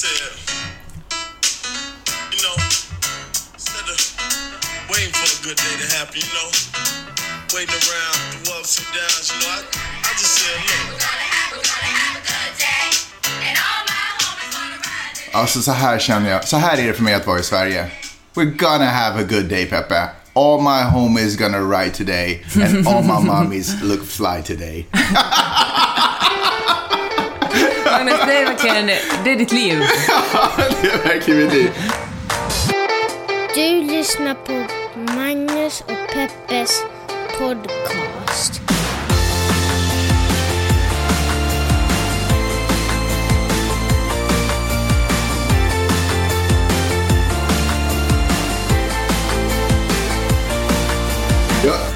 said, you know, instead of waiting for a good day to happen, you know, waiting around through ups and downs, you know, I, I just said, look. Alltså så här känner jag, så här är det för mig att vara i Sverige. We're gonna have a good day Peppe. All my homies gonna ride today and all my mommies look fly today. Magnus, det är verkligen, det är ditt liv. det är verkligen mitt liv. Du lyssnar på Magnus och Peppes podcast.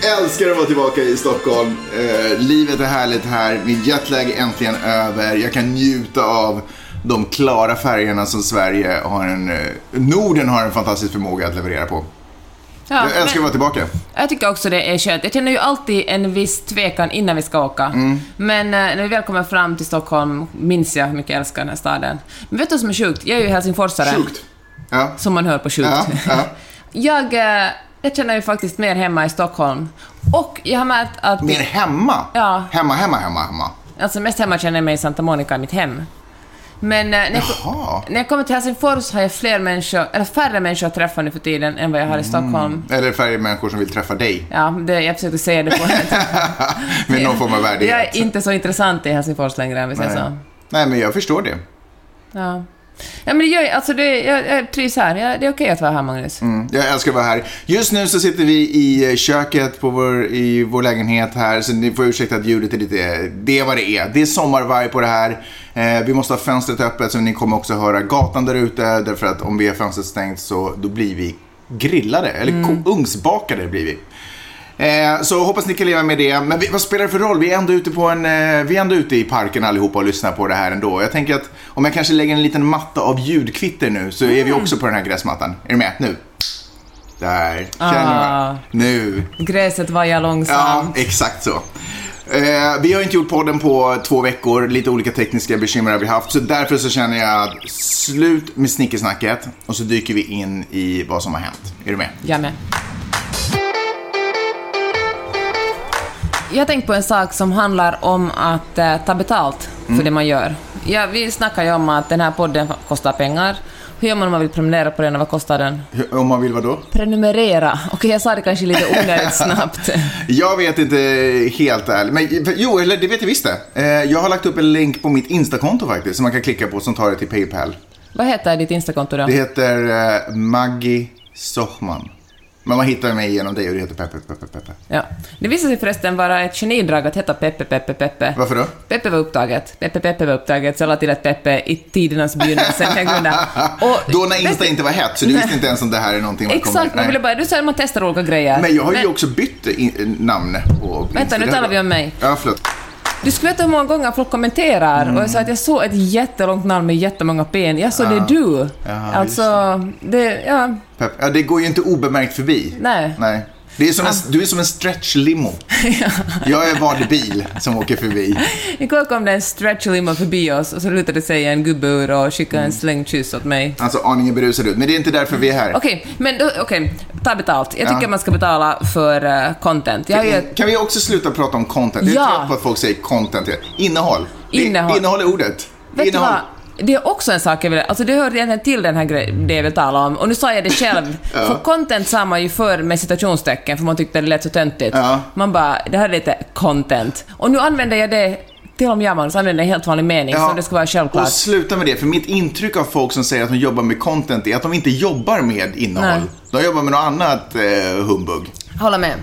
Älskar att vara tillbaka i Stockholm. Eh, livet är härligt här. Min jetlag är äntligen över. Jag kan njuta av de klara färgerna som Sverige har en... Eh, Norden har en fantastisk förmåga att leverera på. Ja, jag älskar att vara tillbaka. Jag tycker också det är skönt. Jag känner ju alltid en viss tvekan innan vi ska åka. Mm. Men eh, när vi väl kommer fram till Stockholm minns jag hur mycket jag älskar den här staden. Men vet du vad som är sjukt? Jag är ju helsingforsare. Sjukt. Ja. Som man hör på sjukt. Ja, ja. jag, eh, jag känner ju faktiskt mer hemma i Stockholm. Och jag har märkt att... Mer hemma? Ja. Hemma, hemma, hemma, hemma. Alltså mest hemma känner jag mig i Santa Monica, mitt hem. Men eh, när, jag, när jag kommer till Helsingfors har jag fler människor, eller färre människor att träffa nu för tiden än vad jag har i Stockholm. Eller färre människor som vill träffa dig. Ja, det, jag försökte säga det på Med någon form av Jag värdighet. är inte så intressant i Helsingfors längre, om vi säger så. Nej, men jag förstår det. Ja. Ja, men det gör ju- alltså det, jag, jag trivs här. Jag, det är okej att vara här, Magnus. Mm, jag älskar att vara här. Just nu så sitter vi i eh, köket på vår, i vår lägenhet här, så ni får ursäkta att ljudet är lite... Det är vad det är. Det är sommarvarg på det här. Eh, vi måste ha fönstret öppet så ni kommer också höra gatan där ute. Därför att om vi har fönstret stängt så då blir vi grillade. Eller ko- ugnsbakade blir vi. Eh, så hoppas ni kan leva med det. Men vi, vad spelar det för roll? Vi är ändå ute, på en, eh, vi är ändå ute i parken allihopa och lyssnar på det här ändå. Jag tänker att om jag kanske lägger en liten matta av ljudkvitter nu så är vi också på den här gräsmattan. Är du med? Nu. Där. Känner Ah. Nu. Gräset vajar Ja, långsamt. exakt så. Eh, vi har inte gjort podden på två veckor. Lite olika tekniska bekymmer har vi haft. Så därför så känner jag att slut med snickesnacket och så dyker vi in i vad som har hänt. Är du med? Jag med. Jag har tänkt på en sak som handlar om att eh, ta betalt för Mm. det man gör. Ja, vi snackar ju om att den här podden kostar pengar. Hur gör man om man vill prenumerera på den och vad kostar den? Om man vill vad då? Prenumerera. Okej, jag sa det kanske lite onödigt snabbt. Jag vet inte helt ärligt. Men jo, eller det vet jag visst det. Eh, jag har lagt upp en länk på mitt Instakonto faktiskt som man kan klicka på som tar det till Paypal. vad heter ditt Instakonto då? Det heter eh, Maggie Sochman. Men man hittar mig genom dig och det heter Peppe, Peppe, Peppe. Ja. Det visade sig förresten vara ett genidrag att heta Peppe, Peppe, Peppe. Varför då? Peppe var upptaget. Peppe, Peppe var upptaget, så jag till ett Peppe i tidernas begynnelse. Och- Då när Insta inte var hett, så du visste inte ens om det här är någonting man Exakt, kommer... man ville bara... Du sa att man testar olika grejer. Men jag har ju också bytt namn på Vänta, nu talar vi om mig. Ja, förlåt. Du skulle veta hur många gånger folk kommenterar Mm. och jag sa att jag såg ett jättelångt namn med jättemånga P. Jag såg det är du. Jaha, alltså, det... Ja, Pepp. Ja, det går ju inte obemärkt förbi. nej. Nej. Det är som en, du är som en stretch limo. Jag är vanlig bil som åker förbi. Igår kom det en stretch limo förbi oss och så lutade sig en gubbe ur och skickade Mm. en slängd kyss åt mig. Alltså aningen berusad ut. Men det är inte därför vi är här. Okej, men då- okej, ta betalt. Jag tycker Ja. man ska betala för eh, content. Jag har ju ett, Kan vi också sluta prata om content? Jag är Ja. trött på att folk säger content. Innehåll. Det- Innehåll. Innehåll är ordet. vet Innehåll. Det är också en sak jag vill... Alltså det hör egentligen till den här grejen, det jag vill tala om. Och nu sa jag det själv. För content sa man ju förr med citationstecken, för man tyckte det lät så töntigt. Ja. Man bara, det här är lite content. Och nu använder jag det, till med jag Magnus, använder en helt vanlig mening, så det ska vara självklart. Och sluta med det, för mitt intryck av folk som säger att de jobbar med content är att de inte jobbar med innehåll. Nej. De jobbar med något annat eh, humbug. Hålla med.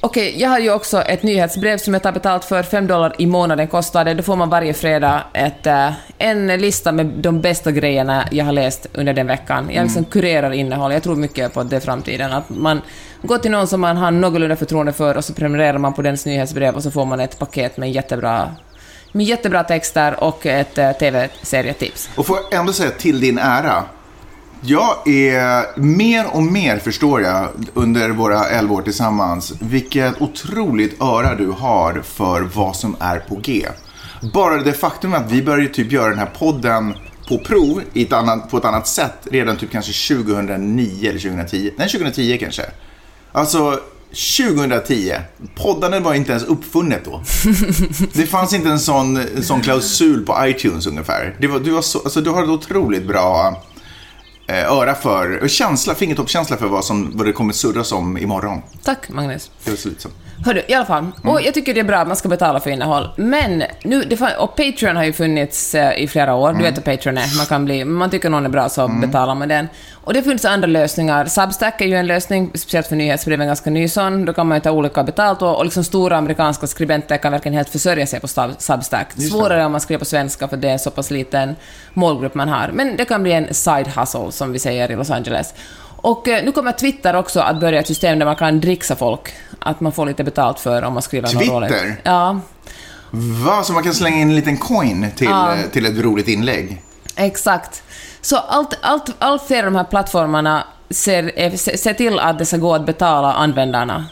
Okej, jag har ju också ett nyhetsbrev som jag tar betalt för. 5 dollar i månaden kostar det. Då får man varje fredag ett, eh, en lista med de bästa grejerna jag har läst under den veckan. Jag liksom kurerar innehåll. Jag tror mycket på det framtiden. Att man går till någon som man har någorlunda förtroende för och så prenumererar man på dens nyhetsbrev och så får man ett paket med jättebra, med jättebra texter och ett eh, TV-serietips. Och får jag ändå säga till din ära. Jag är, mer och mer förstår jag under våra 11 år tillsammans, vilket otroligt öra du har för vad som är på G. Bara det faktum att vi började typ göra den här podden på prov i ett annat, på ett annat sätt redan typ kanske 2009 eller 2010. Nej, 2010 kanske. Alltså 2010. Poddandet var inte ens uppfunnet då. Det fanns inte en sån, en sån klausul på iTunes ungefär. Det var, du, var så, alltså, du har ett otroligt bra öra för, och känsla, fingertoppskänsla för vad, som, vad det kommer surras om imorgon. Tack, Magnus. Det var slut som. Hördu, i alla fall. Och jag tycker det är bra att man ska betala för innehåll. Men nu, det och Patreon har ju funnits eh, i flera år. Du vet vad Patreon är. Man kan bli, man tycker någon är bra så betalar man den. Och det finns andra lösningar. Substack är ju en lösning, speciellt för nyhetsbrev, en ganska ny sån. Då kan man ju ta olika betalt och, och liksom stora amerikanska skribenter kan verkligen helt försörja sig på Sub- Substack. det. Svårare om man skriver på svenska för det är en så pass liten målgrupp man har. Men det kan bli en side hustle, som vi säger i Los Angeles. Och eh, nu kommer Twitter också att börja ett system där man kan dricksa folk. Att man får lite betalt för om man skriver något Twitter? roligt. Ja, Va? Så man kan slänga in en liten coin till, Ja. eh, till ett roligt inlägg? Exakt. Så allt, allt, allt fler av de här plattformarna ser, eh, ser ser till att det ska gå att betala användarna.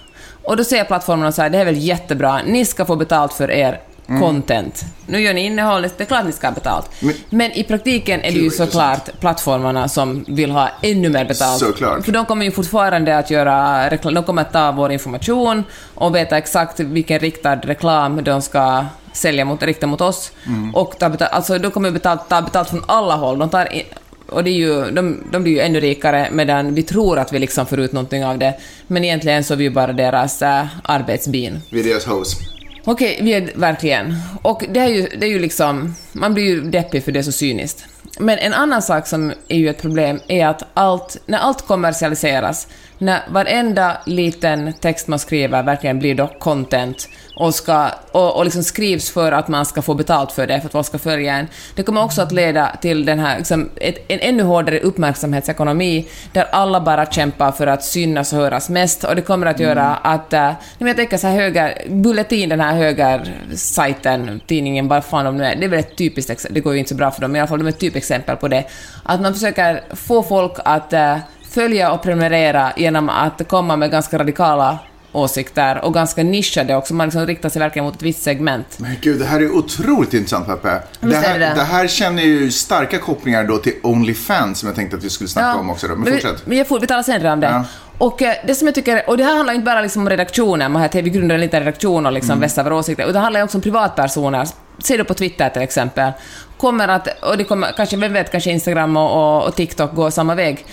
Och då säger plattformarna så här, det är väl jättebra, ni ska få betalt för er content. Nu gör ni innehåll, det är klart ni ska ha betalt. Men- Men, i praktiken är det ju såklart plattformarna som vill ha ännu mer betalt. Såklart. För de kommer ju fortfarande att göra reklam, de kommer att ta vår information och veta exakt vilken riktad reklam de ska sälja mot, rikta mot oss. Mm. Och ta betalt, alltså de kommer betalt, ta betalt från alla håll. De tar in, och det är ju, de, de blir ju ännu rikare medan vi tror att vi liksom får ut någonting av det. Men egentligen så är vi ju bara deras äh, arbetsbin. Vi är deras host. Okej, vi är verkligen. Och det är, ju, det är ju liksom... Man blir ju deppig för det är så cyniskt. Men en annan sak som är ju ett problem är att allt, när allt kommersialiseras, när varenda liten text man skriver verkligen blir då content och, ska, och, och liksom skrivs för att man ska få betalt för det, för att folk ska följa en. Det kommer också att leda till den här, liksom, ett, en ännu hårdare uppmärksamhetsekonomi där alla bara kämpar för att synas och höras mest och det kommer att göra att, äh, jag tänker så här höger, Bulletin, den här högersajten, tidningen, vad fan de nu är, det är väl ett typiskt exempel, det går ju inte så bra för dem, men i alla fall de är ett typexempel på det, att man försöker få folk att äh, följa och prenumerera genom att komma med ganska radikala åsikter och ganska nischade också, man liksom riktar sig verkligen mot ett visst segment. Men gud, det här är otroligt intressant Peppe. Det här, det det? här känner ju starka kopplingar då till Onlyfans som jag tänkte att vi skulle snacka om också. Då. Men, vi, fortsätt. men jag får, vi talar senare om det. Ja. Och eh, det som jag tycker, och det här handlar inte bara liksom om redaktionen, man har vi grundar en liten redaktion och liksom Mm. vässar våra åsikter, utan det handlar också om privatpersoner. Ser du på Twitter till exempel, kommer att, och det kommer kanske, vem vet, kanske Instagram och, och, och TikTok går samma väg.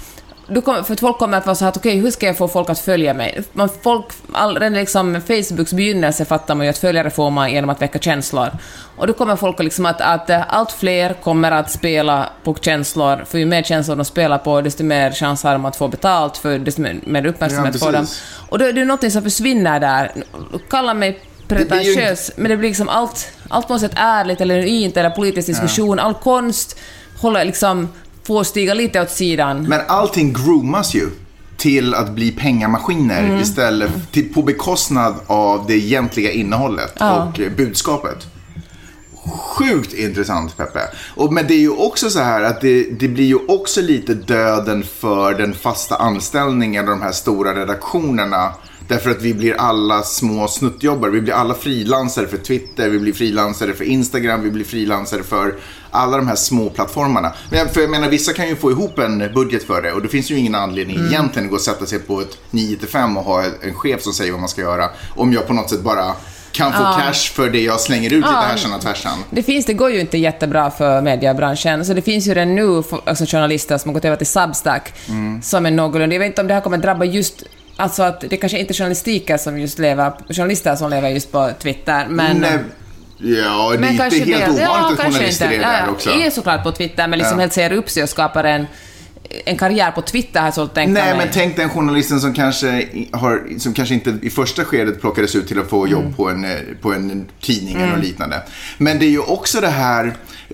Du kommer, för folk kommer att vara så här att okej, hur ska jag få folk att följa mig? Man, folk, all, redan liksom Facebooks begynnelse fattar man ju att följare får man genom att väcka känslor. Och då kommer folk att liksom att, att eh, allt fler kommer att spela på känslor, för ju mer känslor de spelar på, desto mer chans har de att få betalt, för desto mer, uppmärksamhet Ja, får de. Och då är det något som försvinner där. Kalla mig pretentiös, men det blir liksom allt, allt på något sätt ärligt eller genuint, eller politisk diskussion, all konst håller liksom, får stiga lite åt sidan. Men allting groomas ju till att bli pengamaskiner Mm. istället till, på bekostnad av det egentliga innehållet Ja. och eh, budskapet. Sjukt intressant Peppe. Och, men det är ju också så här att det, det blir ju också lite döden för den fasta anställningen och de här stora redaktionerna. Därför att vi blir alla små snuttjobbare. Vi blir alla frilansare för Twitter, vi blir frilansare för Instagram, vi blir frilansare för alla de här små plattformarna. Men för jag menar, vissa kan ju få ihop en budget för det och det finns ju ingen anledning egentligen att gå och sätta sig på ett 9-5 och ha en chef som säger vad man ska göra. Om jag på något sätt bara kan få cash för det jag slänger ut lite härsan och tvärsan. Det finns, det går ju inte jättebra för mediebranschen, så det finns ju redan nu alltså journalister som har gått över till Substack, Mm. som är någorlunda... Jag vet inte om det här kommer drabba just... Alltså att det kanske inte är journalistiker som just lever, journalister som lever just på Twitter, men... Nej, ja, det är men inte kanske helt ovanligt ja, att journalister inte. är där ja, också. Är såklart på Twitter, men liksom Ja. helt säger upp sig och skapar en, en karriär på Twitter, har jag så tänkt Nej, mig. men tänk den journalisten som kanske, har, som kanske inte i första skedet plockades ut till att få jobb Mm. på, en, eh, på en tidning eller något liknande. Men det är ju också det här,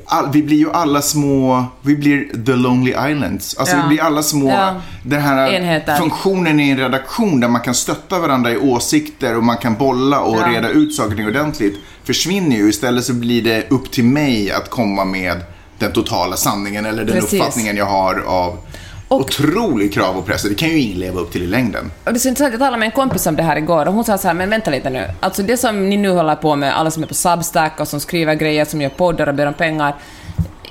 all, vi blir ju alla små, vi blir the lonely islands. Alltså Ja. vi blir alla små, Ja. den här Enheter. funktionen i en redaktion där man kan stötta varandra i åsikter och man kan bolla och Ja. reda ut saker ordentligt försvinner ju. Istället så blir det upp till mig att komma med den totala sanningen eller den Precis. uppfattningen jag har av Och- otrolig krav och press. Det kan ju ingen leva upp till i längden. Och det är så intressant, jag talade med en kompis om det här igår och hon sa så här, men vänta lite nu. Alltså det som ni nu håller på med, alla som är på Substack och som skriver grejer, som gör poddar och ber om pengar.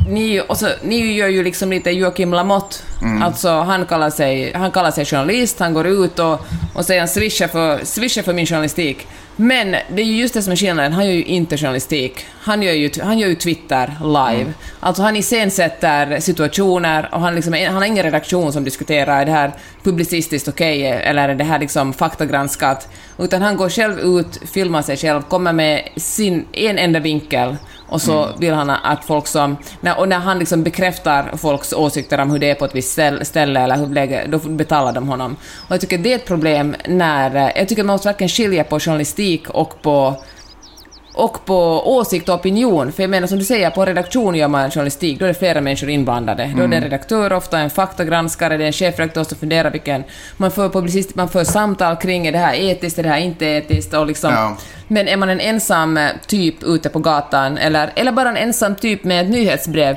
Ni, och så, ni gör ju liksom lite Joakim Lamotte. Mm. Alltså, han kallar, sig, han kallar sig journalist, han går ut och, och säger han swishar för, swishar för min journalistik. Men det är ju just det som är skillnaden, han gör ju inte journalistik. Han gör ju, han gör ju Twitter live. Mm. Alltså han iscensätter situationer och han, liksom, han har ingen redaktion som diskuterar är det här publicistiskt okej eller är det här liksom faktagranskat. Utan han går själv ut, filmar sig själv, kommer med sin en enda vinkel och så Mm. vill han att folk som... När, och när han liksom bekräftar folks åsikter om hur det är på ett visst ställ- ställe eller hur läge, då betalar de honom. Och jag tycker det är ett problem när... Jag tycker man måste verkligen skilja på journalistik och på och på åsikt och opinion. För jag menar som du säger, på redaktion gör man journalistik, då är det flera människor inblandade. Då är det en redaktör, ofta en faktagranskare, det är en chefredaktör som funderar vilken... Man för, publicist, man för samtal kring, är det här etiskt, är det här inte etiskt? Och liksom, Ja. Men är man en ensam eh, typ ute på gatan, eller, eller bara en ensam typ med ett nyhetsbrev,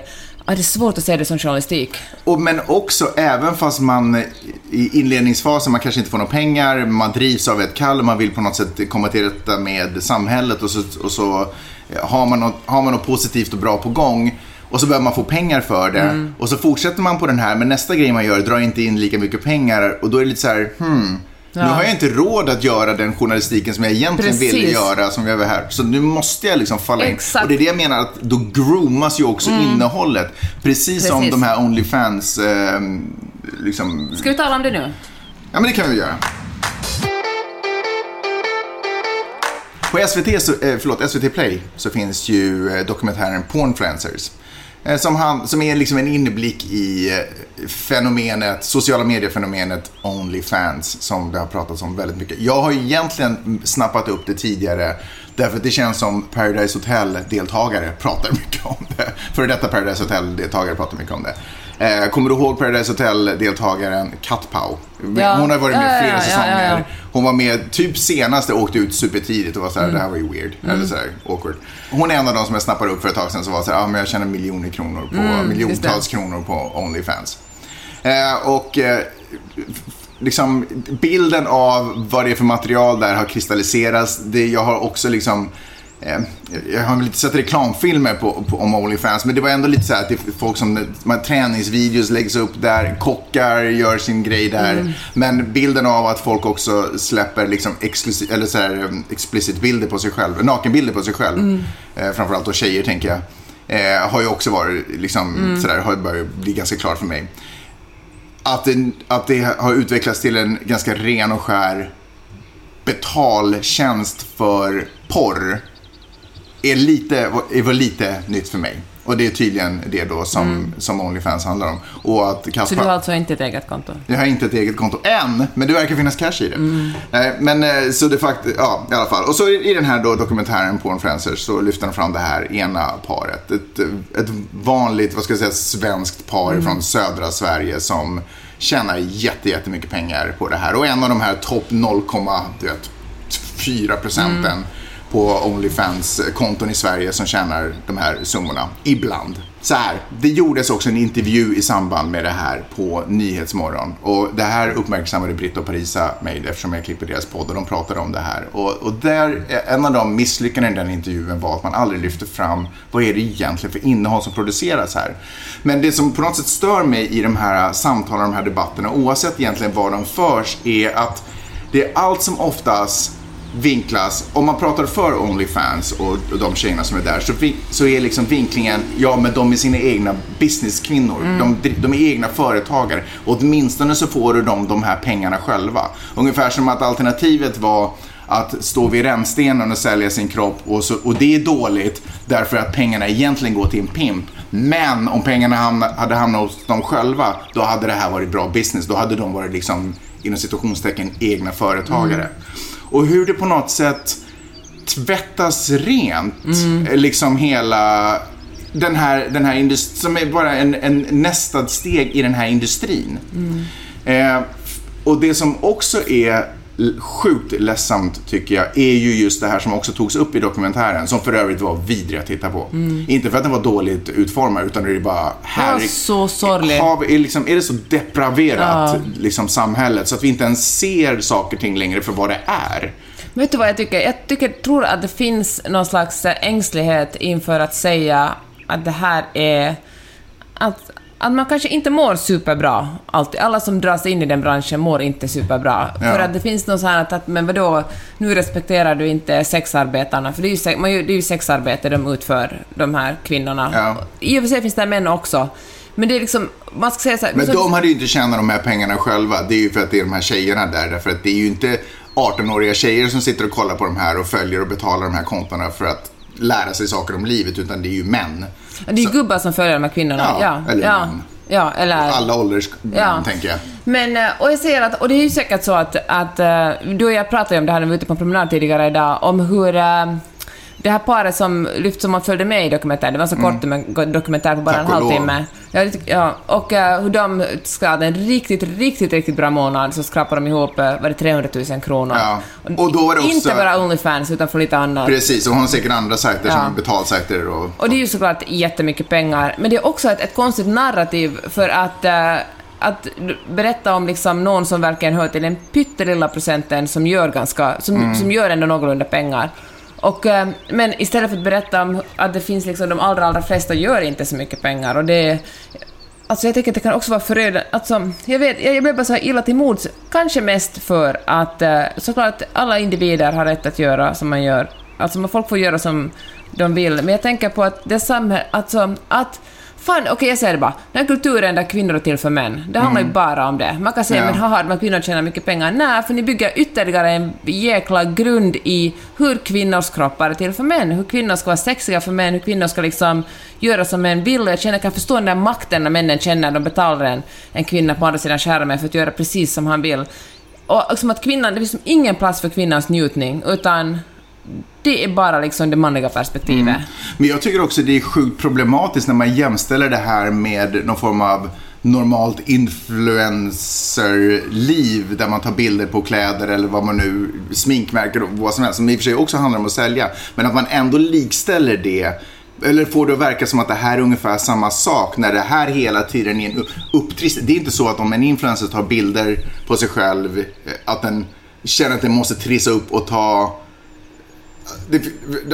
ja, det är svårt att se det som journalistik. Och, men också, även fast man i inledningsfasen, man kanske inte får några pengar, man drivs av ett kall, man vill på något sätt komma till rätta med samhället och så, och så eh, har, man något, har man något positivt och bra på gång och så behöver man få pengar för det. Och så fortsätter man på den här, men nästa grej man gör drar inte in lika mycket pengar och då är det lite så här, hmm. Nu Ja. har jag inte råd att göra den journalistiken som jag egentligen ville Precis. göra, som jag var här. Så nu måste jag liksom falla in. Exakt. Och det är det jag menar, att då groomas ju också innehållet. Precis, som Precis. de här Onlyfans, eh, liksom... Ska vi tala om det nu? Ja, men det kan vi göra. På SVT, så, eh, förlåt, SVT Play så finns ju eh, dokumentären Pornfluencers. Eh, som, han, som är liksom en inblick i eh, fenomenet, sociala mediefenomenet Onlyfans som det har pratats om väldigt mycket. Jag har egentligen snappat upp det tidigare därför att det känns som Paradise Hotel-deltagare pratar mycket om det. För detta Paradise Hotel-deltagare pratar mycket om det. Eh, kommer du ihåg Paradise Hotel-deltagaren Kat Pau? Ja. Hon har varit med Ja, flera ja, säsonger. Hon var med typ senast och åkte ut supertidigt och var såhär, det här var ju weird. Eller såhär, awkward. Hon är en av de som jag snappade upp för ett tag sedan som var såhär, ja men jag tjänar miljoner kronor på, miljontals kronor på Onlyfans. Eh, och eh, liksom bilden av vad det är för material där har kristalliserats. Det, jag har också liksom eh, jag har väl inte sett reklamfilmer på, på, om Onlyfans, men det var ändå lite så här att det är folk som, här träningsvideos läggs upp där, kockar gör sin grej där. Men bilden av att folk också släpper liksom exklusiv, eller så här, um, explicit bilder på sig själv, nakenbilder på sig själv, eh, framförallt då tjejer tänker jag, eh, har ju också varit liksom, sådär, har börjat bli ganska klart för mig att det, att det har utvecklats till en ganska ren och skär betaltjänst för porr är lite, väl lite nytt för mig. Och det är tydligen det då som, som Onlyfans handlar om. Och att Så Kaspar, du har alltså inte ett eget konto? jag har inte ett eget konto än, men det verkar finnas cash i det. Eh, Men eh, så det faktiskt, ja i alla fall. Och så i den här då dokumentären på Influencers så lyfter de fram det här ena paret. Ett, ett vanligt, vad ska jag säga, svenskt par från södra Sverige som tjänar jätte, jättemycket pengar på det här. Och en av de här topp 0,4 procenten på Onlyfans-konton i Sverige som tjänar de här summorna. Ibland. Så här, det gjordes också en intervju i samband med det här på Nyhetsmorgon. Och det här uppmärksammade Britt och Parisa mig eftersom jag klipper deras podd och de pratade om det här. Och, och där, eh, en av de misslyckanden i den intervjun var att man aldrig lyfte fram vad är det egentligen för innehåll som produceras här. Men det som på något sätt stör mig i de här samtalen, de här debatterna, oavsett egentligen var de förs, är att det är allt som oftast vinklas, om man pratar för Onlyfans och de tjejerna som är där så, så är liksom vinklingen, ja men de är sina egna businesskvinnor. De, de är egna företagare. Och åtminstone så får du dem de här pengarna själva. Ungefär som att alternativet var att stå vid rännstenen och sälja sin kropp och, så, och det är dåligt därför att pengarna egentligen går till en pimp. Men om pengarna hamna, hade hamnat hos dem själva, då hade det här varit bra business. Då hade de varit liksom, inom situationstecken, egna företagare. Och hur det på något sätt tvättas rent, eh, liksom hela den här, den här industrin, som är bara en, en nästa steg i den här industrin. Eh, och det som också är sjukt ledsamt tycker jag är ju just det här som också togs upp i dokumentären som för övrigt var vidrig att titta på. Inte för att den var dåligt utformad utan det är bara här så sorgligt. är, liksom, är det så depraverat liksom, samhället så att vi inte ens ser saker och ting längre för vad det är. Vet du vad jag tycker? Jag tycker, tror att det finns någon slags eh, ängslighet inför att säga att det här är att, att man kanske inte mår superbra. Alltid. Alla som dras in i den branschen mår inte superbra. Ja. För att det finns något så här att, att men vadå, nu respekterar du inte sexarbetarna. För det är ju, sex- man, det är ju sexarbete de utför, de här kvinnorna. Ja. I och för sig finns det män också. Men det är liksom, man ska säga så här... Men så- de hade ju inte tjänat de här pengarna själva. Det är ju för att det är de här tjejerna där. Därför att det är ju inte 18-åriga tjejer som sitter och kollar på de här och följer och betalar de här kontona för att lära sig saker om livet. Utan det är ju män. det är ju gubbar som följer de här kvinnorna. Ja, eller ja, män. ja, eller... Alla ålders, Ja. tänker jag. Men, eh, och jag säger att, och det är ju säkert så att, att eh, du och jag pratade om det här när vi var ute på en promenad tidigare idag, om hur eh, det här paret som lyft som man följde med i dokumentären, det var så kort men dokumentär på bara Mm. Tack en halvtimme. Ja, ja, och eh, hur de ska ha en riktigt, riktigt, riktigt bra månad så skrapar de ihop, eh, var det 300 000 kronor? Ja. Och då var det också- Inte bara Onlyfans utan för lite annat. Precis, och hon har säkert andra sajter Ja. som betalsajter och... Och det är ju såklart jättemycket pengar, men det är också ett, ett konstigt narrativ för att eh, att berätta om liksom någon som verkligen hör till den pyttelilla procenten som gör ganska, som, Mm. som gör ändå någorlunda pengar. Och, eh, men istället för att berätta om att det finns liksom, de allra, allra flesta gör inte så mycket pengar och det Alltså jag tycker att det kan också vara förödande. Alltså, jag, vet, jag jag blev bara så här illa till mods. Kanske mest för att eh, såklart alla individer har rätt att göra som man gör. Alltså folk får göra som de vill. Men jag tänker på att det samhället, Alltså att... Fan, okej jag säger det bara. Den här kulturen där kvinnor är till för män, det handlar ju bara om det. Man kan säga Ja. men haha, de här kvinnorna tjänar mycket pengar. Nej, för ni bygger ytterligare en jäkla grund i hur kvinnors kroppar är till för män. Hur kvinnor ska vara sexiga för män, hur kvinnor ska liksom göra som män vill. Jag känner, kan förstå den där makten när männen känner de betalar en, en kvinna på andra sidan skärmen för att göra precis som han vill. Och som att kvinnan, det finns liksom ingen plats för kvinnans njutning, utan det är bara liksom det manliga perspektivet. Mm. Men jag tycker också det är sjukt problematiskt när man jämställer det här med någon form av normalt influencerliv där man tar bilder på kläder eller vad man nu, sminkmärken och vad som helst, som i och för sig också handlar om att sälja. Men att man ändå likställer det eller får det att verka som att det här är ungefär samma sak när det här hela tiden är en upptrist. Det är inte så att om en influencer tar bilder på sig själv, eh, att den känner att den måste trissa upp och ta det,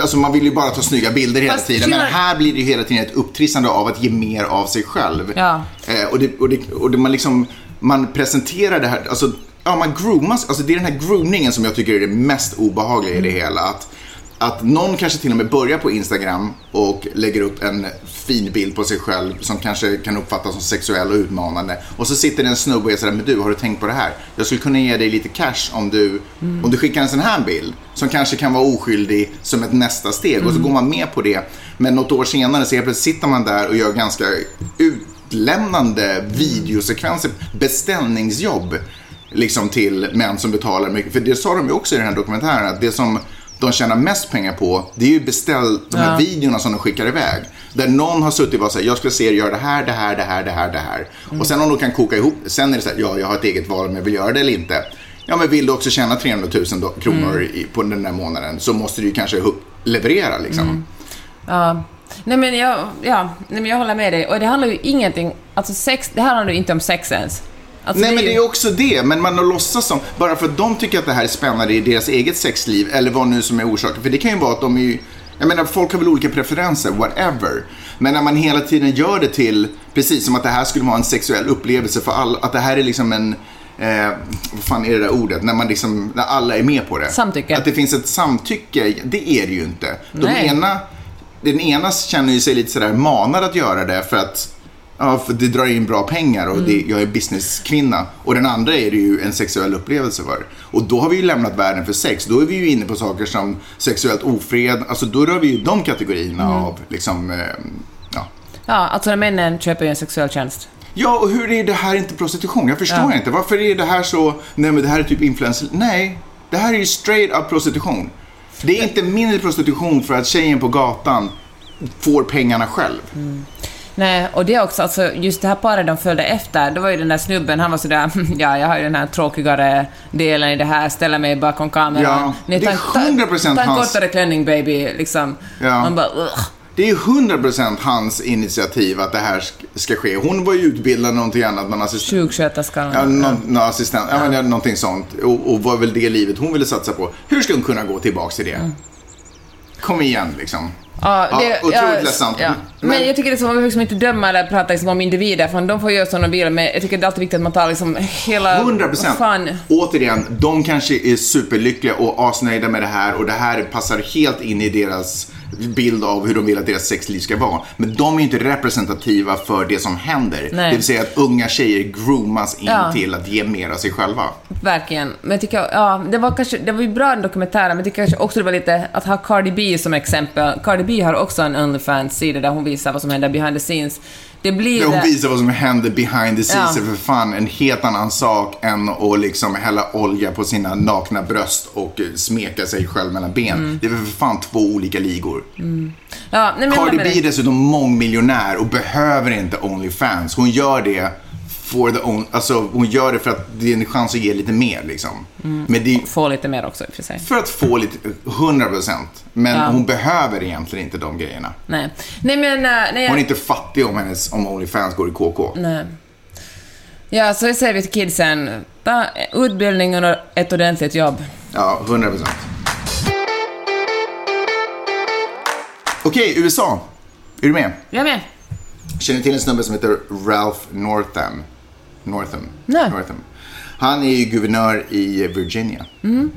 alltså man vill ju bara ta snygga bilder hela Fast tiden. Men här blir det ju hela tiden ett upptrissande av att ge mer av sig själv. Ja. Eh, och det, och det, och det man liksom, man presenterar det här, alltså, ja man groomas, alltså det är den här groomningen som jag tycker är det mest obehagliga i det Mm. hela. Att, att någon kanske till och med börjar på Instagram och lägger upp en fin bild på sig själv som kanske kan uppfattas som sexuell och utmanande. Och så sitter det en snubbe och är sådär, men du, har du tänkt på det här? Jag skulle kunna ge dig lite cash om du, om du skickar en sån här bild som kanske kan vara oskyldig som ett nästa steg. Och så går man med på det. Men något år senare så plötsligt sitter man där och gör ganska utlämnande videosekvenser, beställningsjobb liksom till män som betalar mycket. För det sa de ju också i den här dokumentären att det som de tjänar mest pengar på det är ju beställ, de här Ja. videorna som de skickar iväg. Där någon har suttit och bara säger jag ska se er göra det här, det här, det här, det här, det här. Och sen om de kan koka ihop Sen är det så här, ja jag har ett eget val om jag vill göra det eller inte. Ja men vill du också tjäna 300 000 do- kronor i, på den där månaden så måste du ju kanske leverera liksom. Ja. Nej men, jag, ja, nej men jag håller med dig. Och det handlar ju ingenting... Alltså sex, det här handlar ju inte om sex ens. Alltså, Nej men ju- det är också det, men man har låtsas som, bara för att de tycker att det här är spännande i deras eget sexliv, eller vad nu som är orsaken. För det kan ju vara att de är ju, jag menar folk har väl olika preferenser, whatever. Men när man hela tiden gör det till, precis som att det här skulle vara en sexuell upplevelse för alla, att det här är liksom en, eh, vad fan är det där ordet, när man liksom, när alla är med på det. Samtycke. Att det finns ett samtycke, det är det ju inte. De Nej. ena, den ena känner ju sig lite sådär manad att göra det för att Ja, för det drar in bra pengar och det, jag är businesskvinna. Och den andra är det ju en sexuell upplevelse för. Och då har vi ju lämnat världen för sex. Då är vi ju inne på saker som sexuellt ofred. Alltså då rör vi ju de kategorierna av liksom, eh, ja. Ja, alltså när männen köper ju en sexuell tjänst. Ja, och hur är det här inte prostitution? Jag förstår Ja. inte. Varför är det här så, nej men det här är typ influencer. Nej, det här är ju straight up prostitution. Det är inte mindre prostitution för att tjejen på gatan får pengarna själv. Nej, och det är också, alltså just det här paret de följde efter, det var ju den där snubben, han var sådär, ja, jag har ju den här tråkigare delen i det här, ställa mig bakom kameran. Ja, Nej, det är ta- ta- 100% Ta en hans- kortare klänning baby, liksom. Ja. Man bara, ugh. Det är 100% hans initiativ att det här sk- ska ske. Hon var ju utbildad någonting annat, någon assistent. Sjuksköterskan. Ja, någon, någon assistent, ja. men, någonting sånt. Och, och var väl det livet hon ville satsa på. Hur ska hon kunna gå tillbaka till det? Mm. Kom igen liksom. Ja, Ja, det, otroligt ledsamt. Ja. Men, Men- jag tycker det så, man liksom inte döma eller prata liksom om individer, för de får göra som de vill, men jag tycker det är alltid viktigt att man tar liksom hela... 100 vad Fan. Återigen, de kanske är superlyckliga och asnöjda med det här och det här passar helt in i deras bild av hur de vill att deras sexliv ska vara. Men de är inte representativa för det som händer. Nej. Det vill säga att unga tjejer groomas in Ja. till att ge mer av sig själva. Verkligen. Men jag tycker, ja, det var kanske, det var ju bra den dokumentären, men jag tycker kanske också det var lite, att ha Cardi B som exempel. Cardi B har också en Onlyfans-sida där hon visar vad som händer behind the scenes. Det blir... Hon visar vad som händer behind the scenes Ja. för fan en helt annan sak än att liksom hälla olja på sina nakna bröst och eh, smeka sig själv mellan ben. Mm. Det är för fan två olika ligor. Ja, nej, Cardi B är dessutom mångmiljonär och behöver inte Onlyfans. Hon gör det for the own, alltså hon gör det för att det är en chans att ge lite mer liksom. Mm. Men det är Få lite mer också i för sig. för att få lite, 100%. Men Ja. hon behöver egentligen inte de grejerna. Nej. Nej men, eh, nej, jag- Hon är inte fattig om, hennes, om Onlyfans går i KK. Nej. Ja, så säger vi till kidsen, ta utbildning och ett ordentligt jobb. Ja, 100%. Okej, USA. Är du med? Jag med. Känner till en snubbe som heter Ralph Northam. Northam. Nej. Northam. Han är ju guvernör i Virginia. Mm.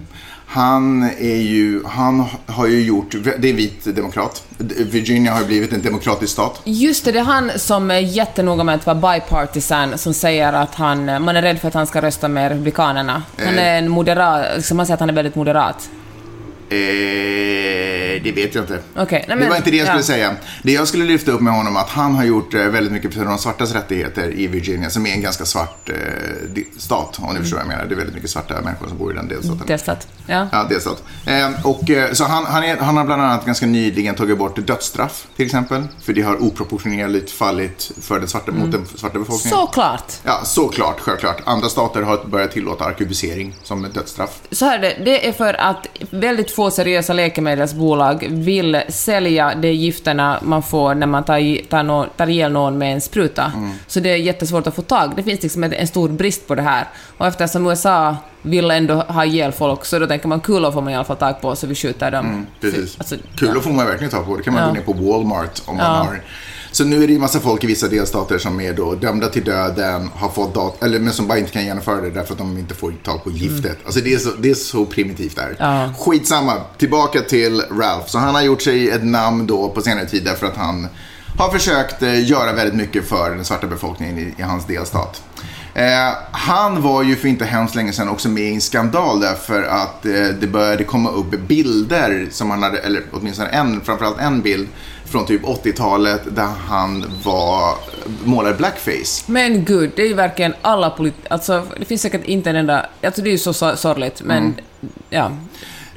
Han är ju, han har ju gjort, det är vit demokrat. Virginia har ju blivit en demokratisk stat. Just det, det är han som är jättenoga med att vara bipartisan, som säger att han, man är rädd för att han ska rösta med Republikanerna. Han Eh. är en moderat, liksom man säger att han är väldigt moderat. Eh, det vet jag inte. Okej, nej, det men- var inte det jag skulle ja. säga. Det jag skulle lyfta upp med honom att han har gjort eh, väldigt mycket för de svartas rättigheter i Virginia, som är en ganska svart eh, stat, om ni förstår vad jag menar. Det är väldigt mycket svarta människor som bor i den delstaten. Delstat. Ja. Ja, delstat. Eh, och, eh, så han, han, är, han har bland annat ganska nyligen tagit bort dödsstraff, till exempel. För det har oproportionerligt fallit för den svarta, mot den svarta befolkningen. Såklart. Ja, såklart, självklart. Andra stater har börjat tillåta arkebusering som ett dödsstraff. Så här är det, det är för att väldigt få seriösa läkemedelsbolag vill sälja de gifterna man får när man tar, tar, nå- tar ihjäl någon med en spruta. Mm. Så det är jättesvårt att få tag. Det finns liksom en, stor brist på det här. Och eftersom USA vill ändå ha ihjäl folk så då tänker man kulor får man i alla fall tag på så vi skjuter dem. Mm, Precis. Alltså, Kulor ja. får man verkligen ta på. Det kan man Ja. gå ner på Walmart om man Ja. har. Så nu är det ju massa folk i vissa delstater som är då dömda till döden, har fått dat- eller men som bara inte kan genomföra det därför att de inte får tag på giftet. Alltså det är så, det är så primitivt där. Ja. Skitsamma, tillbaka till Ralph. Så han har gjort sig ett namn då på senare tid därför att han har försökt eh, göra väldigt mycket för den svarta befolkningen i, i hans delstat. Eh, han var ju för inte hemskt länge sedan också med i en skandal därför att eh, det började komma upp bilder som han hade, eller åtminstone en, framförallt en bild från typ 80-talet där han var målad blackface. Men gud, det är ju verkligen alla politiker... Alltså, det finns säkert inte en enda... Alltså det är ju så so- sorgligt, men ja.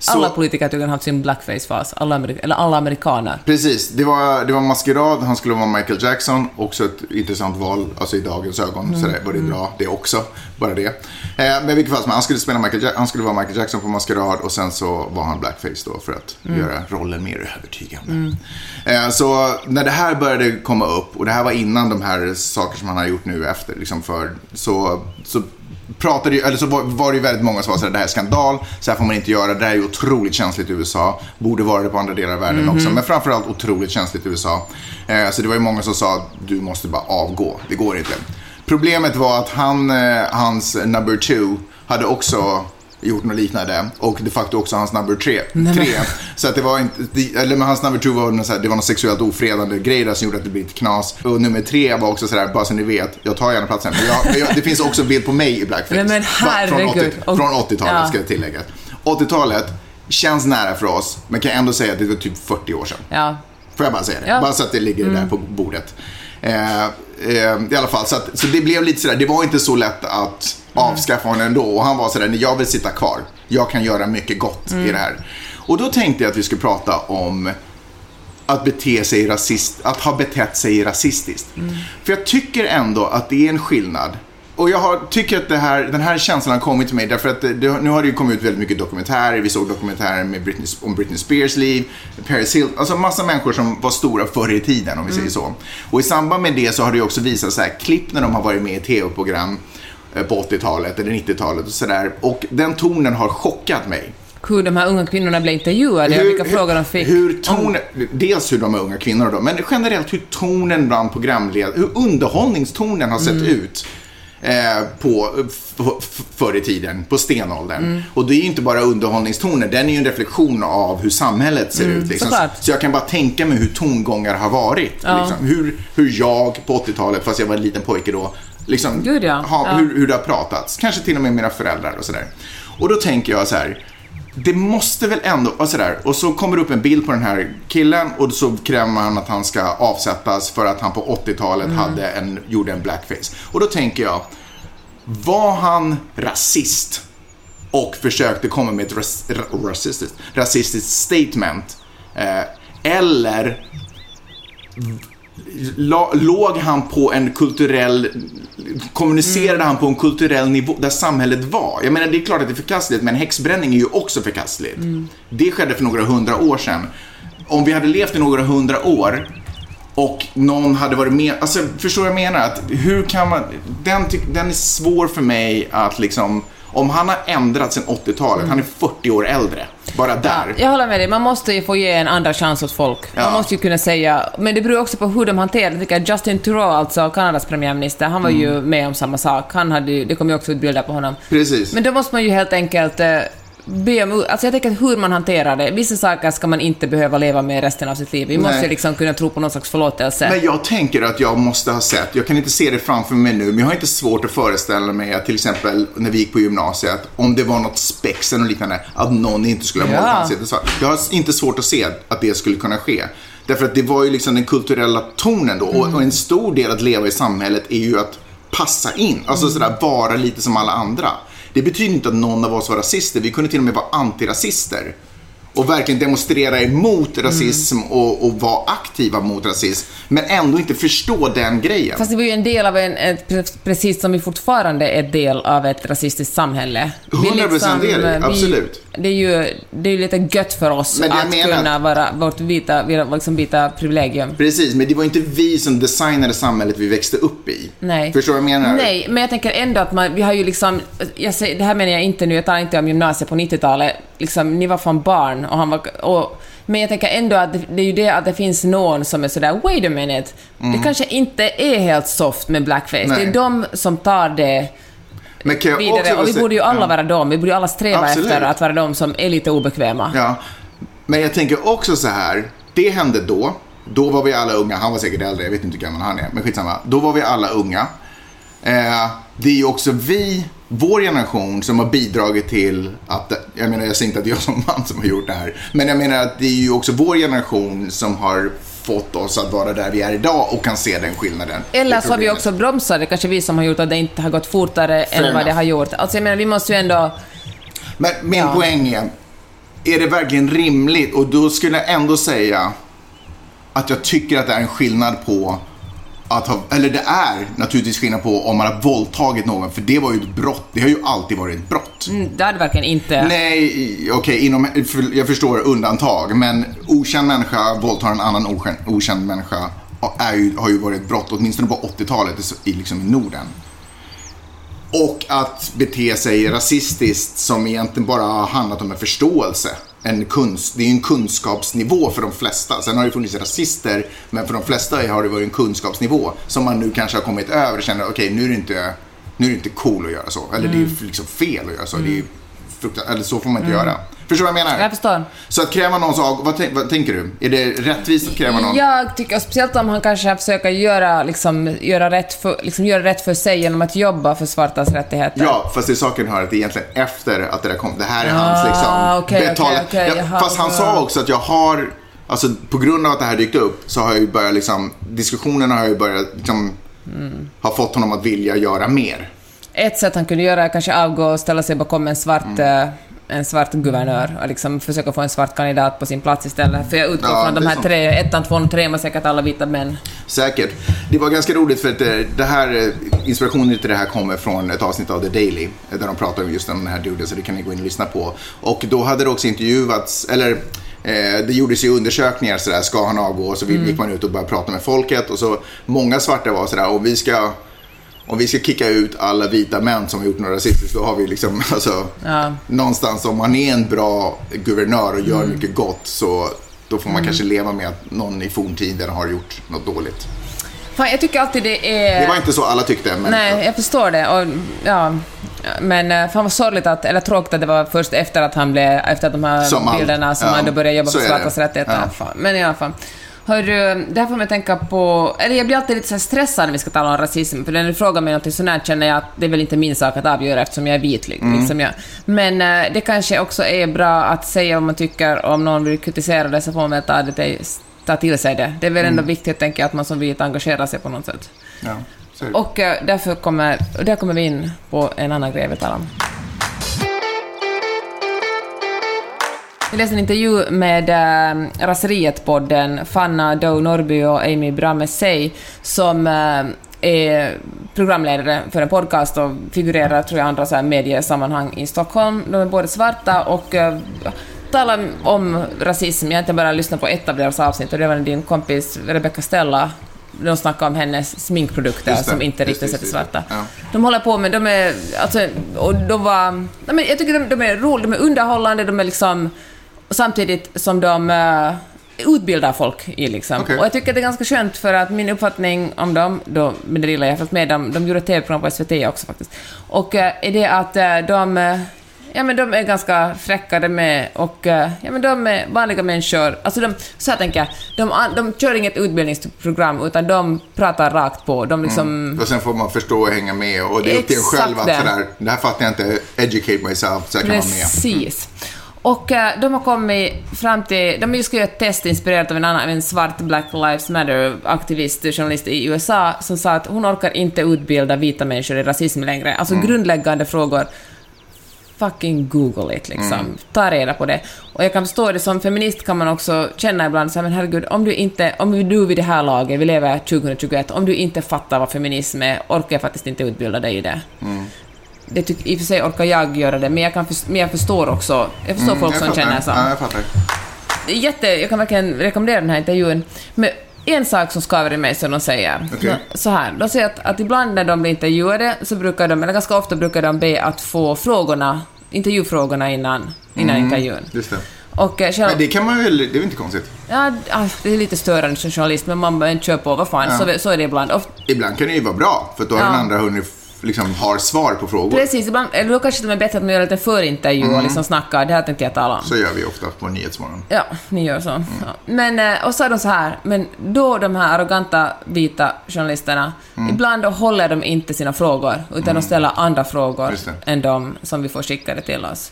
Mm. Så- Alla politiker tycker han har haft sin blackface-fas. Alla, amerik- eller alla amerikaner. Precis, det var, det var maskerad, han skulle vara Michael Jackson. Också ett intressant val, alltså i dagens ögon. Så det var det bra det också, bara det. Eh, men i vilket fall som han skulle, spela Michael, Ja- han skulle vara Michael Jackson på maskerad och sen så var han blackface då för att göra rollen mer övertygande. Eh, så när det här började komma upp, och det här var innan de här saker som han har gjort nu efter, liksom för, så, så pratade ju, eller så var, det ju väldigt många som var såhär, det här är skandal, så här får man inte göra, det här är ju otroligt känsligt i USA, borde vara det på andra delar av världen också, men framförallt otroligt känsligt i USA. Eh, så det var ju många som sa, du måste bara avgå, det går inte. Problemet var att han, eh, hans number two, hade också gjort något liknande och de facto också hans number tre. tre. Så att det var inte, eller men hans number two var något, så här, det var något sexuellt ofredande grej där som gjorde att det blev ett knas. Och nummer tre var också sådär, bara så ni vet, jag tar gärna platsen. Men, jag, men jag, det finns också bild på mig i blackface. Nej, men från herregud. 80 Från 80-talet Ja. ska jag tillägga. 80-talet känns nära för oss, men kan ändå säga att det var typ 40 år sedan. Ja. Får jag bara säga det? Ja. Bara så att det ligger där på bordet. Eh, I alla fall, så, att, så det blev lite sådär, det var inte så lätt att avskaffa honom ändå. Och han var sådär, nej jag vill sitta kvar. Jag kan göra mycket gott i det här. Och då tänkte jag att vi skulle prata om att bete sig rasist, att ha betett sig rasistiskt. För jag tycker ändå att det är en skillnad. Och jag har, tycker att här, den här känslan har kommit till mig därför att det, nu har det ju kommit ut väldigt mycket dokumentärer. Vi såg dokumentärer med Britney, om Britney Spears liv, Paris Hilton, alltså massa människor som var stora förr i tiden om vi säger så. Och i samband med det så har det ju också visat så här klipp när de har varit med i tv-program eh, på 80-talet eller 90-talet och sådär. Och den tonen har chockat mig. hur de här unga kvinnorna blev intervjuade och vilka frågor de fick. Hur tonen, dels hur de är unga kvinnor då, men generellt hur tonen bland programledare, hur underhållningstonen har Mm. sett ut. Eh, på, förr i tiden, på stenåldern. Mm. Och det är ju inte bara underhållningstonen, den är ju en reflektion av hur samhället ser ut. Liksom. Mm. Så jag kan bara tänka mig hur tongångar har varit. Ja. Liksom. Hur, hur jag på 80-talet, fast jag var en liten pojke då, liksom, Gud, ja. ha, Ja. Hur, hur det har pratats. Kanske till och med mina föräldrar och sådär. Och då tänker jag så här. Det måste väl ändå, och sådär. Och så kommer det upp en bild på den här killen och så kräver man att han ska avsättas för att han på 80-talet hade en, gjorde en blackface. Och då tänker jag, var han rasist och försökte komma med ett ras, ra, rasistiskt, rasistiskt statement? Eh, eller låg han på en kulturell, kommunicerade han på en kulturell nivå där samhället var? Jag menar, det är klart att det är förkastligt, men häxbränning är ju också förkastligt. Det skedde för några hundra år sedan. Om vi hade levt i några hundra år och någon hade varit med, alltså förstår du vad jag menar? Att hur kan man, den, den är svår för mig att liksom, om han har ändrats sen 80-talet, han är 40 år äldre, bara där. Jag håller med dig, man måste ju få ge en andra chans åt folk. Man Ja. måste ju kunna säga, men det beror också på hur de hanterar det. Tycker Justin Trudeau, alltså Kanadas premiärminister, han var ju Mm. med om samma sak. Han hade ju, det kom ju också ut bilder på honom. Precis. Men då måste man ju helt enkelt eh, be om Alltså jag tänker att hur man hanterar det. Vissa saker ska man inte behöva leva med resten av sitt liv. Vi måste Nej. ju liksom kunna tro på någon slags förlåtelse. Men jag tänker att jag måste ha sett, jag kan inte se det framför mig nu, men jag har inte svårt att föreställa mig att till exempel när vi gick på gymnasiet, om det var något spex eller liknande, att någon inte skulle ha Ja. målat ansiktet svart. Jag har inte svårt att se att det skulle kunna ske. Därför att det var ju liksom den kulturella tonen då. Och, och en stor del att leva i samhället är ju att passa in. Alltså sådär vara lite som alla andra. Det betyder inte att någon av oss var rasister. Vi kunde till och med vara antirasister. Och verkligen demonstrera emot rasism och, och vara aktiva mot rasism. Men ändå inte förstå den grejen. Fast det var ju en del av en, ett, precis som vi fortfarande är del av ett rasistiskt samhälle. Vi 100% är det, vi- absolut. Det är ju det är lite gött för oss att menar- kunna vara vårt vita, liksom vita privilegium. Precis, men det var inte vi som designade samhället vi växte upp i. Nej. Förstår du vad jag menar? Nej, men jag tänker ändå att man, vi har ju liksom, jag säger, det här menar jag inte nu, jag talar inte om gymnasiet på 90-talet, liksom, ni var fan barn och han var, och, men jag tänker ändå att det, det är ju det att det finns någon som är sådär, wait a minute, det kanske inte är helt soft med blackface, Mm. Nej. det är de som tar det vidare, och vi borde ju alla Ja. vara dem, vi borde ju alla sträva Absolut. efter att vara de som är lite obekväma. Ja, men jag tänker också så här. Det hände då. Då var vi alla unga. Han var säkert äldre. Jag vet inte hur gammal han är. Men skitsamma. Då var vi alla unga. Eh, det är ju också vi, vår generation, som har bidragit till att... Jag menar, jag säger inte att jag som man som har gjort det här. Men jag menar att det är ju också vår generation som har fått oss att vara där vi är idag och kan se den skillnaden. Eller så har vi också bromsat det, kanske vi som har gjort att det inte har gått fortare än enough. vad det har gjort. Alltså jag menar, vi måste ju ändå... Men min Ja. poäng är, är det verkligen rimligt? Och då skulle jag ändå säga att jag tycker att det är en skillnad på att ha, eller det är naturligtvis skillnad på om man har våldtagit någon, för det var ju ett brott. Det har ju alltid varit ett brott. Mm, Det hade verkligen inte... Nej, okej, inom, för- jag förstår undantag, men okänd människa våldtar en annan okänd, okänd människa är ju, har ju varit ett brott, åtminstone på 80-talet i, i, liksom i Norden. Och att bete sig rasistiskt som egentligen bara har handlat om en förståelse. En kunst, det är ju en kunskapsnivå för de flesta. Sen har det funnits rasister, men för de flesta har det varit en kunskapsnivå som man nu kanske har kommit över och känner okej, nu är det inte nu är det inte cool att göra så. Eller det är liksom fel att göra så. Det är fruktansvärt, eller så får man inte göra. Förstår du vad jag menar? Jag förstår. Så att kräva någon sak, vad, vad tänker du? Är det rättvist att kräva någon? Jag tycker, speciellt om han kanske försöker göra, liksom, göra, rätt för, liksom, göra rätt för sig genom att jobba för svartas rättigheter. Ja, fast det saken hör att det är egentligen efter att det där kom. Det här är Ah, hans liksom okej, okej, Ja, jaha, Fast han sa också att jag har, alltså på grund av att det här dykt upp så har jag ju börjat liksom, diskussionerna har ju börjat liksom, Mm. ha fått honom att vilja göra mer. Ett sätt han kunde göra är kanske avgå och ställa sig bakom en svart, Mm. En svart guvernör och liksom försöka få en svart kandidat på sin plats istället. För jag utgår Ja, från de är här tre, ettan, tvåan och trean var säkert alla vita män. Säkert. Det var ganska roligt för att eh, det här, eh, inspirationen till det här kommer från ett avsnitt av The Daily. eh, Där de pratar om just den här duden, så det kan ni gå in och lyssna på. Och då hade det också intervjuats, eller det gjordes ju undersökningar sådär, ska han avgå? Och så gick man ut och började prata med folket. Och så många svarta var sådär, och vi ska om vi ska kicka ut alla vita män som har gjort något rasistiskt, då har vi liksom, alltså, Ja. någonstans om man är en bra guvernör och gör mycket gott så då får man Mm. kanske leva med att någon i forntiden har gjort något dåligt. Fan, jag tycker alltid det är... Det var inte så alla tyckte, men Nej, jag förstår det. Och, ja, men eh, fan vad sorgligt att, eller tråkigt att det var först efter att han blev, efter att de här Som bilderna som Ja, han då började jobba så för svartas rättigheter. Ja. Men i alla fall. Hörru, det här får mig tänka på... Eller jag blir alltid lite så stressad när vi ska tala om rasism, för när du frågar mig något sånt här känner jag att det är väl inte min sak att avgöra eftersom jag är vit. Mm. Liksom jag. Men eh, det kanske också är bra att säga vad man tycker, om någon vill kritisera det så får man ta, det till, ta till sig det. Det är väl ändå Mm. viktigt, tänker jag, att man som vit engagerar sig på något sätt. ja. Och eh, därför kommer, där kommer vi in på en annan grej vi talar om. Vi läste en intervju med äh, Raseriet-podden, Fanna Doe Norby och Amy Bramesey, som äh, är programledare för en podcast och figurerar, tror jag, andra så här mediesammanhang i Stockholm. De är båda svarta och äh, talar om rasism. Jag har inte bara lyssnat på ett av deras avsnitt och det var din kompis Rebecca Stella de snackade om hennes sminkprodukter det, som inte just det. svarta. Ja. De håller på med, de är, alltså, och de var, jag tycker de, de är roliga, de är underhållande, de är liksom, samtidigt som de uh, utbildar folk i liksom. Okej. Och jag tycker det är ganska skönt för att min uppfattning om dem, då, med det lilla jag följt med dem, de gjorde ett TV-program på SVT också faktiskt, och uh, är det att uh, de Ja men de är ganska fräcka de är och ja men de är vanliga människor. Alltså de, så här tänker jag, de, de kör inget utbildningsprogram utan de pratar rakt på. De liksom... Och sen får man förstå och hänga med och det är upp till en själv att sådär, det här fattar jag inte, educate myself så jag kan vara med. Precis. Och eh, de har kommit fram till... De har just skrivit ett test inspirerat av en annan, en svart Black Lives Matter-aktivist, journalist i USA, som sa att hon orkar inte utbilda vita människor i rasism längre. Alltså Mm. grundläggande frågor. Fucking google it, liksom. Mm. Ta reda på det. Och jag kan förstå det, som feminist kan man också känna ibland så här, men herregud, om du inte... Om du vid det här laget, vi lever 2021, om du inte fattar vad feminism är, orkar jag faktiskt inte utbilda dig i det. Mm. Det tyck, I och för sig orkar jag göra det, men jag, kan förs- men jag förstår också. Jag förstår folk Mm, jag som fattar. känner så. Ja, jag fattar. Jätte, jag kan verkligen rekommendera den här intervjun. Men en sak som skaver i mig som de säger. Okej. Så här, de säger att, att ibland när de blir intervjuade så brukar de, eller ganska ofta brukar de be att få frågorna, intervjufrågorna innan, innan intervjun. Just det. Och eh, själv, Men det kan man väl, det är väl inte konstigt? ja, ah, det är lite störande som journalist, men man bara kör på, vad fan, så, så är det ibland. Och, Ibland kan det ju vara bra, för då har Ja. den andra hunnit liksom har svar på frågor. precis, ibland, eller då kanske det är bättre att man gör lite förintervju och liksom snackar, det här tänkte jag tala om. Så gör vi ofta på Nyhetsmorgon. Ja, ni gör så. Ja. Men, eh, och så är de så här, men då de här arroganta vita journalisterna, ibland då håller de inte sina frågor, utan de ställer andra frågor än de som vi får skickade till oss.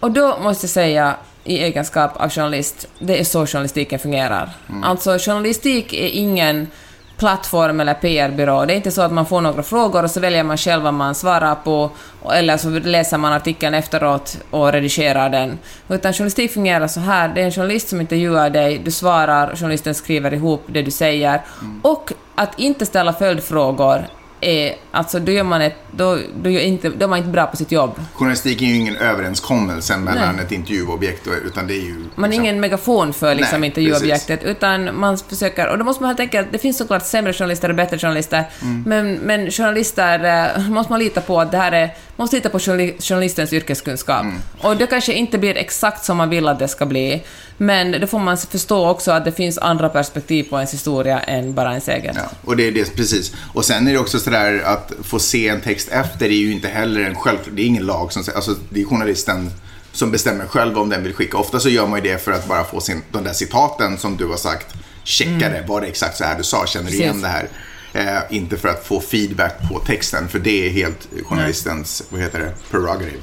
Och då måste jag säga, i egenskap av journalist, det är så journalistiken fungerar. Alltså, journalistik är ingen plattform eller PR-byrå. Det är inte så att man får några frågor och så väljer man själv vad man svarar på, eller så läser man artikeln efteråt och redigerar den. Utan journalistik fungerar så här, det är en journalist som intervjuar dig, du svarar, journalisten skriver ihop det du säger. Och att inte ställa följdfrågor är, alltså då gör man ett, då, då, gör inte, då är man inte bra på sitt jobb. Journalistik är ju ingen överenskommelse mellan Nej. ett intervjuobjekt och, utan det är ju... Man är liksom- ingen megafon för liksom Nej, intervjuobjektet, utan man försöker... Och då måste man helt enkelt... Det finns såklart sämre journalister och bättre journalister, Mm. men, men journalister eh, måste man lita på att det här är... Man måste lita på journali- journalistens yrkeskunskap. Mm. Och det kanske inte blir exakt som man vill att det ska bli, men då får man förstå också att det finns andra perspektiv på ens historia än bara ens eget. Ja, och det är det, precis. Och sen är det också sådär att få se en text efter är ju inte heller en självklar, det är ingen lag som säger, alltså det är journalisten som bestämmer själv om den vill skicka. Ofta så gör man ju det för att bara få sin, de där citaten som du har sagt checkade. Var det exakt så här du sa? Känner du igen Mm. Det här? Eh, inte för att få feedback på texten, för det är helt journalistens, vad heter det, prerogative.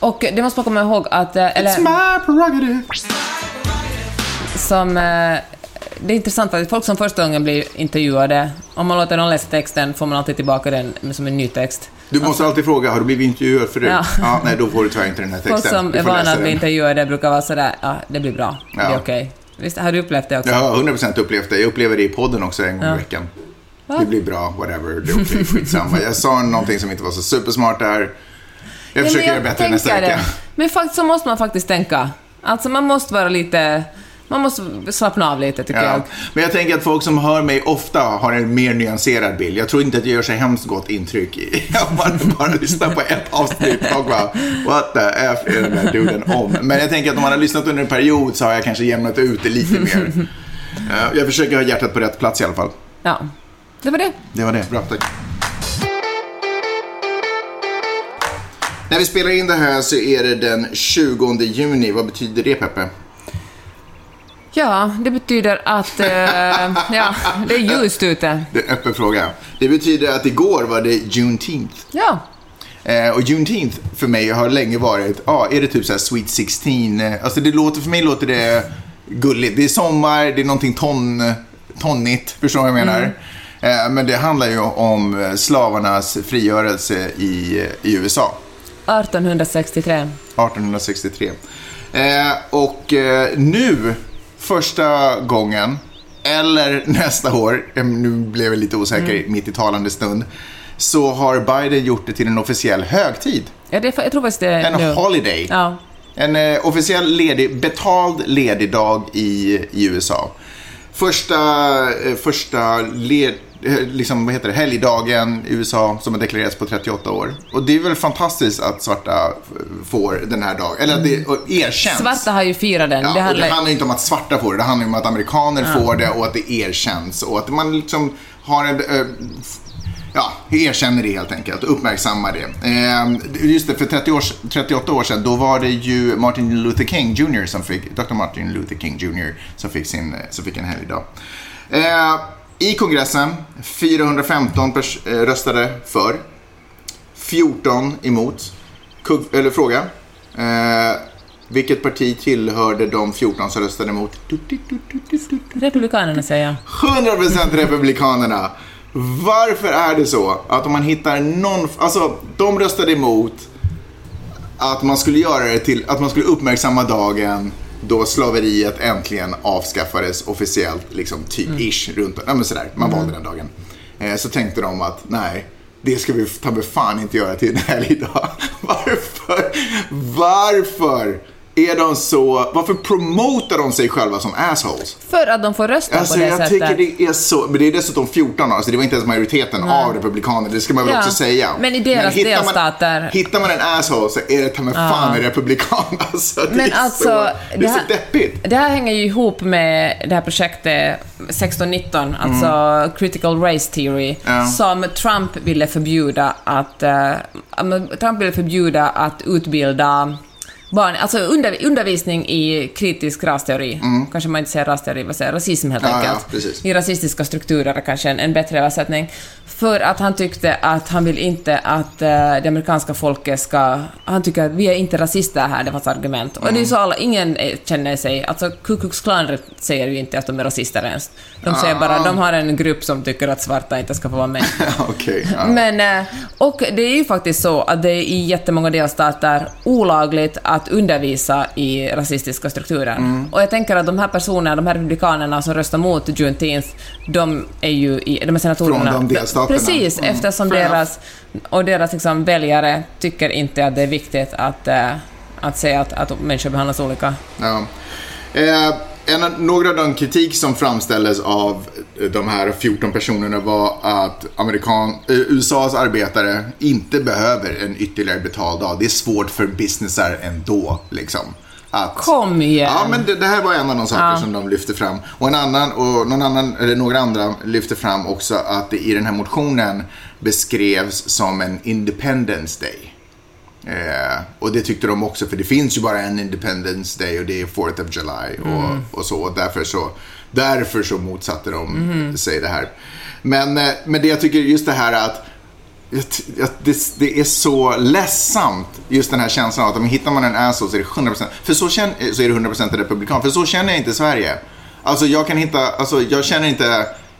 Och det måste man komma ihåg att... eh, Eller, It's my prerogative. som... eh, Det är intressant att folk som första gången blir intervjuade, om man låter någon läsa texten får man alltid tillbaka den som en ny text. Du måste alltid fråga, har du blivit intervjuad förut? Ja. Ja. nej, då får du tyvärr inte den här texten. Folk som är vana att bli intervjuade brukar vara sådär, ja, det blir bra, det är Ja. okej. Visst, har du upplevt det också? Jag har 100% upplevt det. Jag upplever det i podden också en gång Ja. i veckan. Det blir bra, whatever, det är okej, skitsamma. Jag sa någonting som inte var så supersmart där. Jag Ja, försöker men göra bättre nästa vecka. det. Men faktiskt så måste man faktiskt tänka. Alltså man måste vara lite... Man måste slappna av lite, tycker Ja. jag. Men jag tänker att folk som hör mig ofta har en mer nyanserad bild. Jag tror inte att det gör så hemskt gott intryck om man bara lyssnar på ett avsnitt och bara What the F är den där duden om? Men jag tänker att om man har lyssnat under en period så har jag kanske jämnat ut det lite mer. Eh, Jag försöker ha hjärtat på rätt plats i alla fall. Ja. Det var det. Det var det. Bra, tack. När vi spelar in det här så är det den 20 juni. Vad betyder det, Peppe? Ja, det betyder att... eh, ja, det är ljust ute. Det är en öppen fråga. Det betyder att igår var det Juneteenth. Ja. Eh, och Juneteenth för mig har länge varit, ja, är det typ så här Sweet 16? Eh, alltså det låter, för mig låter det gulligt. Det är sommar, det är någonting ton, tonnigt, förstår du vad jag menar? Eh, men det handlar ju om eh, slavarnas frigörelse i, i USA. 1863. 1863. Eh, och eh, nu, första gången, eller nästa år, eh, nu blev jag lite osäker mitt i talande stund, så har Biden gjort det till en officiell högtid. Ja, det, jag tror faktiskt det är En nu. holiday. Ja. En eh, officiell ledig, betald ledig dag i, i USA. Första, eh, första led, eh, liksom, vad heter det, helgdagen i USA som har deklarerats på 38 år. Och det är väl fantastiskt att svarta får den här dagen, eller att det och erkänns. Svarta har ju firat den. Ja, det och det handlar... handlar inte om att svarta får det, det handlar om att amerikaner får det och att det erkänns. Och att man liksom har en... eh, Ja, erkänner det helt enkelt, uppmärksammar det. Eh, just det, för 30 år, 38 år sedan, då var det ju Martin Luther King Jr. som fick, Dr. Martin Luther King Jr. som fick, sin, som fick en helgdag. Eh, I kongressen, 415 pers- eh, röstade för, 14 emot. Kugg, eller fråga. Eh, vilket parti tillhörde de 14 som röstade emot? Republikanerna säger jag. 100% Republikanerna. Varför är det så att om man hittar någon... Alltså, de röstade emot att man skulle göra det till... Att man skulle uppmärksamma dagen då slaveriet äntligen avskaffades officiellt, liksom typ ish, runt... Ja, men sådär. Man valde den dagen. Eh, så tänkte de att nej, det ska vi ta fan inte göra till en helgdag. Varför? Varför är de så... Varför promotar de sig själva som assholes? För att de får rösta Alltså på det jag sättet. tycker det är så, men det är dessutom 14 alltså det var inte ens majoriteten av republikaner, det ska man väl Ja, också säga. men i deras hittar delstater- Man, hittar man en asshole så är det ta mig fan en republikan alltså. Det Men är alltså, så, det är så här, deppigt. det här hänger ju ihop med det här projektet 1619, alltså critical race theory, Mm. Ja. som Trump ville förbjuda att... men Trump ville förbjuda att utbilda barn, alltså under, undervisning i kritisk rasteori. Kanske man inte säger rasteori, vad säger rasism helt Mm. Ja, ja, enkelt. precis. I rasistiska strukturer kanske en, en bättre översättning. För att han tyckte att han vill inte att eh, det amerikanska folket ska... Han tycker att vi är inte rasister här, det var hans argument. Och det är ju så alla, ingen eh, känner sig... Alltså Ku Klux Klan säger ju inte att de är rasister ens. De säger bara de har en grupp som tycker att svarta inte ska få vara med. Okej. ja. Men, eh, och det är ju faktiskt så att det är i jättemånga delstater olagligt att undervisa i rasistiska strukturer. Mm. Och jag tänker att de här personerna, de här republikanerna som röstar mot Juneteenth, de är ju i, de är senatorerna. Från de delstaterna. Precis, Mm. eftersom Fair deras, och deras liksom väljare tycker inte att det är viktigt att, eh, att säga att, att människor behandlas olika. Ja. Eh, en, några av de kritik som framställdes av de här 14 personerna var att amerikan, eh, USAs arbetare inte behöver en ytterligare betald dag. Det är svårt för businessar ändå. Liksom, att, Kom igen! Ja, men det, det här var en av de saker som de lyfte fram. Och en annan, och någon annan, eller några andra lyfte fram också att det i den här motionen beskrevs som en Independence Day. Eh, och det tyckte de också, för det finns ju bara en Independence Day och det är 4th of July och, och så. Och därför så, därför så motsatte de sig det här. Men, eh, men det jag tycker just det här att jag- det, det är så ledsamt, just den här känslan av att om hittar man en asshole så är det 100%, för så, känner, så är det 100% republikan, för så känner jag inte Sverige. Alltså jag kan hitta, alltså jag känner inte,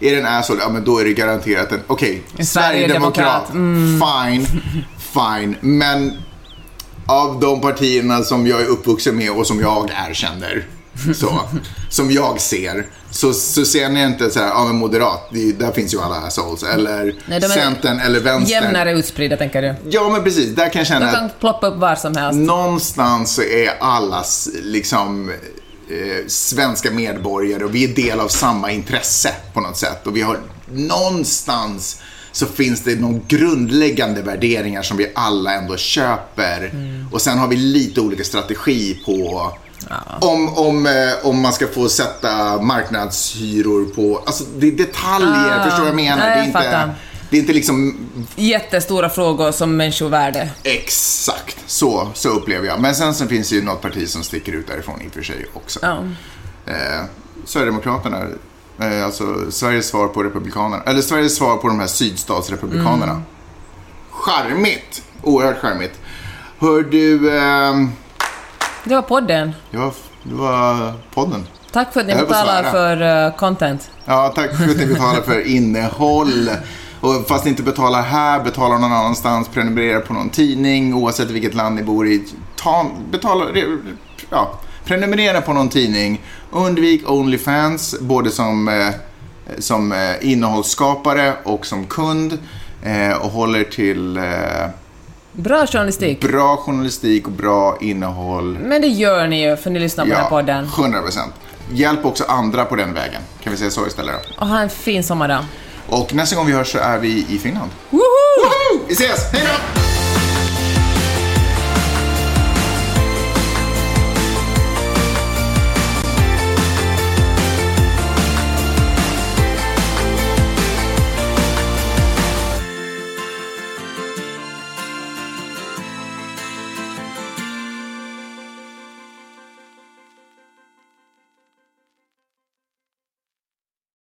är det en asshole, ja men då är det garanterat en, okej, En Sverigedemokrat, Sverigedemokrat, fine, fine, men av de partierna som jag är uppvuxen med och som jag erkänner, så, som jag ser, så, så ser ni inte så här, ja men moderat, det, där finns ju alla assholes, eller Nej, Centern eller Vänstern. Jämnare utspridda, tänker du. Ja, men precis. Där kan jag känna De kan ploppa upp var som helst. någonstans så är allas liksom eh, svenska medborgare och vi är del av samma intresse på något sätt. Och vi har någonstans så finns det någon grundläggande värderingar som vi alla ändå köper. Och sen har vi lite olika strategi på om, om, eh, om man ska få sätta marknadshyror på, alltså det är detaljer, Ah, förstår du vad jag menar? nej, det, är jag inte, fattar. det är inte liksom Jättestora frågor som människovärde. exakt så, så upplever jag. Men sen så finns det ju något parti som sticker ut därifrån i och för sig också. Ja. Eh, Sverigedemokraterna, eh, alltså Sveriges svar på Republikanerna, eller Sveriges svar på de här sydstatsrepublikanerna. Mm. Charmigt, oerhört charmigt. Hör du, ehm, Det var podden. ja, det var podden. Tack för att ni betalar för uh, content. Ja, tack för att ni betalar för innehåll. Och fast ni inte betalar här, betalar någon annanstans, prenumererar på någon tidning, oavsett vilket land ni bor i. Ta, betala, ja, prenumerera på någon tidning. Undvik Onlyfans, både som, eh, som eh, innehållsskapare och som kund. Eh, och håller till eh, Bra journalistik. bra journalistik och bra innehåll. Men det gör ni ju, för ni lyssnar på den här podden. 100 procent. Hjälp också andra på den vägen. Kan vi säga så istället då? Och ha en fin sommardag. Och nästa gång vi hörs så är vi i Finland. Woho! Woho! Vi ses! Hej då!